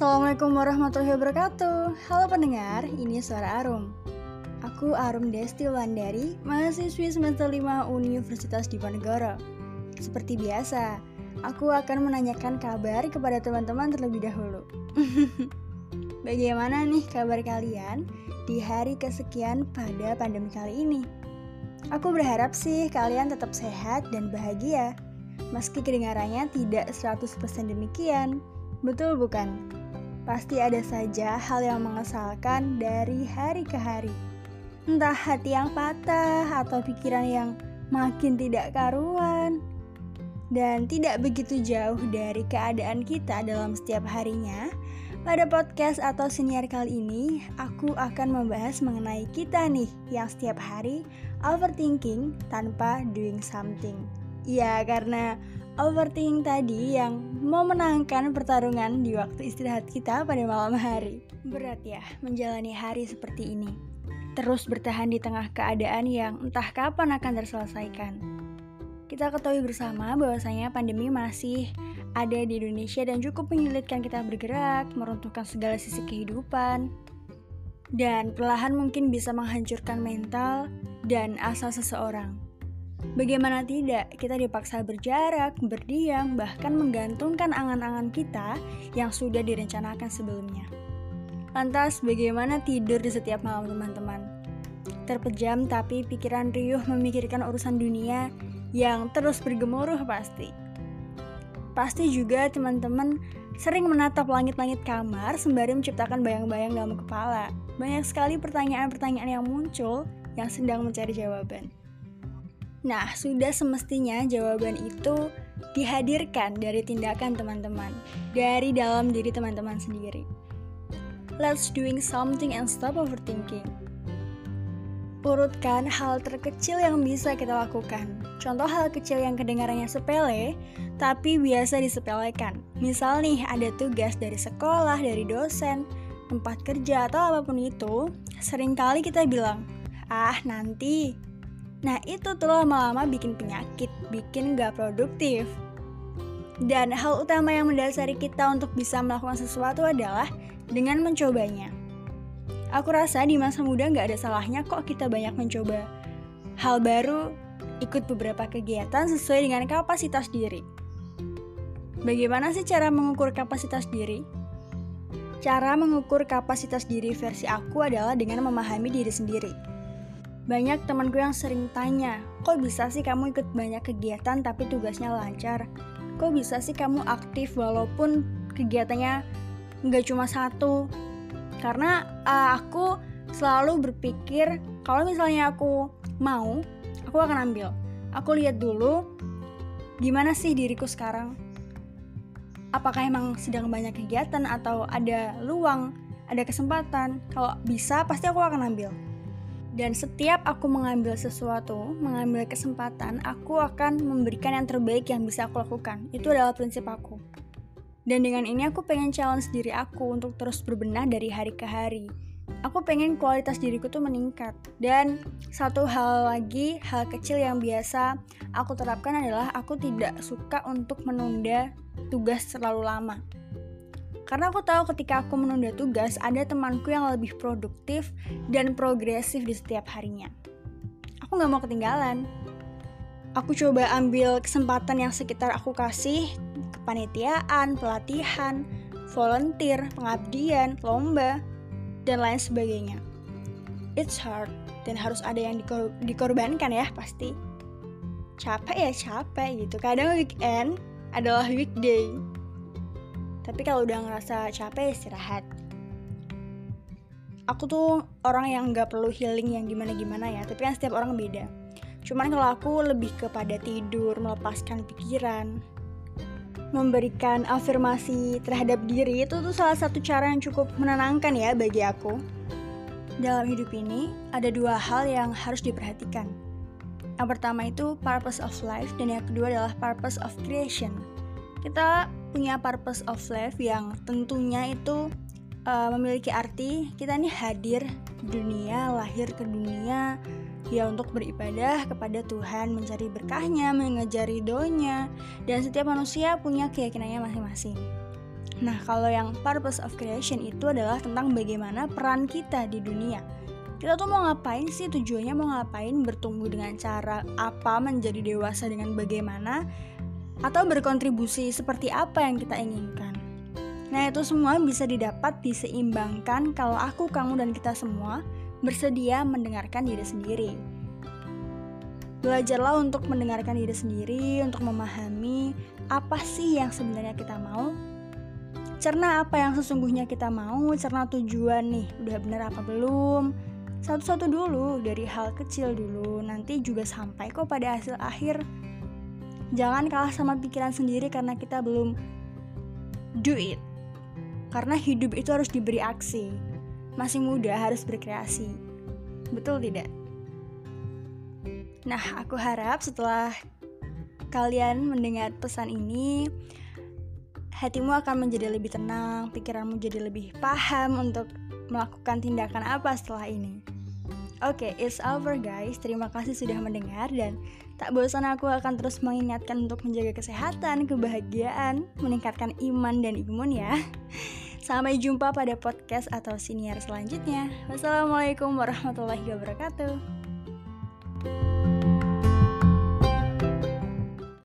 Assalamualaikum warahmatullahi wabarakatuh. Halo pendengar, ini suara Arum. Aku Arum Desti Wulandari, mahasiswi semester 5 Universitas Diponegoro. Seperti biasa, aku akan menanyakan kabar kepada teman-teman terlebih dahulu. Bagaimana nih kabar kalian di hari kesekian pada pandemi kali ini? Aku berharap sih kalian tetap sehat dan bahagia. Meski kedengarannya tidak 100% demikian. Betul bukan? Pasti ada saja hal yang mengesalkan dari hari ke hari Entah hati yang patah atau pikiran yang makin tidak karuan Dan tidak begitu jauh dari keadaan kita dalam setiap harinya pada podcast atau senior kali ini, aku akan membahas mengenai kita nih yang setiap hari overthinking tanpa doing something. Ya, karena overthinking tadi yang memenangkan pertarungan di waktu istirahat kita pada malam hari. Berat ya menjalani hari seperti ini. Terus bertahan di tengah keadaan yang entah kapan akan terselesaikan. Kita ketahui bersama bahwasanya pandemi masih ada di Indonesia dan cukup menyulitkan kita bergerak, meruntuhkan segala sisi kehidupan, dan perlahan mungkin bisa menghancurkan mental dan asa seseorang. Bagaimana tidak, kita dipaksa berjarak, berdiam, bahkan menggantungkan angan-angan kita yang sudah direncanakan sebelumnya. Lantas, bagaimana tidur di setiap malam teman-teman? Terpejam tapi pikiran riuh memikirkan urusan dunia yang terus bergemuruh pasti. Pasti juga teman-teman sering menatap langit-langit kamar sembari menciptakan bayang-bayang dalam kepala. Banyak sekali pertanyaan-pertanyaan yang muncul yang sedang mencari jawaban. Nah, sudah semestinya jawaban itu dihadirkan dari tindakan teman-teman, dari dalam diri teman-teman sendiri. Let's doing something and stop overthinking. Urutkan hal terkecil yang bisa kita lakukan. Contoh hal kecil yang kedengarannya sepele, tapi biasa disepelekan. Misal nih, ada tugas dari sekolah, dari dosen, tempat kerja, atau apa pun itu, sering kali kita bilang, ah nanti. Nah itu tuh lama-lama bikin penyakit, bikin gak produktif. Dan hal utama yang mendasari kita untuk bisa melakukan sesuatu adalah dengan mencobanya. Aku rasa di masa muda nggak ada salahnya kok kita banyak mencoba hal baru, ikut beberapa kegiatan sesuai dengan kapasitas diri. Bagaimana sih cara mengukur kapasitas diri? Cara mengukur kapasitas diri versi aku adalah dengan memahami diri sendiri. Banyak temanku yang sering tanya, kok bisa sih kamu ikut banyak kegiatan tapi tugasnya lancar? Kok bisa sih kamu aktif walaupun kegiatannya nggak cuma satu, karena uh, aku selalu berpikir kalau misalnya aku mau aku akan ambil. Aku lihat dulu gimana sih diriku sekarang? Apakah emang sedang banyak kegiatan atau ada luang ada kesempatan? Kalau bisa pasti aku akan ambil dan setiap aku mengambil sesuatu, mengambil kesempatan, aku akan memberikan yang terbaik yang bisa aku lakukan. Itu adalah prinsip aku. Dan dengan ini aku pengen challenge diri aku untuk terus berbenah dari hari ke hari. Aku pengen kualitas diriku tuh meningkat. Dan satu hal lagi, hal kecil yang biasa aku terapkan adalah aku tidak suka untuk menunda tugas terlalu lama. Karena aku tahu ketika aku menunda tugas, ada temanku yang lebih produktif dan progresif di setiap harinya. Aku gak mau ketinggalan. Aku coba ambil kesempatan yang sekitar aku kasih kepanitiaan, pelatihan, volunteer, pengabdian, lomba, dan lain sebagainya. It's hard dan harus ada yang dikor dikorbankan ya pasti. Capek ya capek gitu. Kadang weekend adalah weekday. Tapi kalau udah ngerasa capek istirahat. Aku tuh orang yang nggak perlu healing yang gimana-gimana ya, tapi kan setiap orang beda. Cuman kalau aku lebih kepada tidur, melepaskan pikiran, memberikan afirmasi terhadap diri itu tuh salah satu cara yang cukup menenangkan ya bagi aku. Dalam hidup ini ada dua hal yang harus diperhatikan. Yang pertama itu purpose of life dan yang kedua adalah purpose of creation. Kita punya purpose of life yang tentunya itu uh, memiliki arti kita nih hadir di dunia, lahir ke dunia ya untuk beribadah kepada Tuhan, mencari berkahnya, mengejar ridhonya, dan setiap manusia punya keyakinannya masing-masing. Nah, kalau yang purpose of creation itu adalah tentang bagaimana peran kita di dunia. Kita tuh mau ngapain sih tujuannya mau ngapain bertumbuh dengan cara apa menjadi dewasa dengan bagaimana atau berkontribusi seperti apa yang kita inginkan. Nah, itu semua bisa didapat diseimbangkan kalau aku, kamu, dan kita semua bersedia mendengarkan diri sendiri. Belajarlah untuk mendengarkan diri sendiri, untuk memahami apa sih yang sebenarnya kita mau. Cerna apa yang sesungguhnya kita mau, cerna tujuan nih, udah bener apa belum. Satu-satu dulu, dari hal kecil dulu, nanti juga sampai kok pada hasil akhir. Jangan kalah sama pikiran sendiri karena kita belum do it. Karena hidup itu harus diberi aksi. Masih muda harus berkreasi. Betul tidak? Nah, aku harap setelah kalian mendengar pesan ini, hatimu akan menjadi lebih tenang, pikiranmu jadi lebih paham untuk melakukan tindakan apa setelah ini. Oke, okay, it's over guys. Terima kasih sudah mendengar dan tak bosan aku akan terus mengingatkan untuk menjaga kesehatan, kebahagiaan, meningkatkan iman dan imun ya. Sampai jumpa pada podcast atau siniar selanjutnya. Wassalamualaikum warahmatullahi wabarakatuh.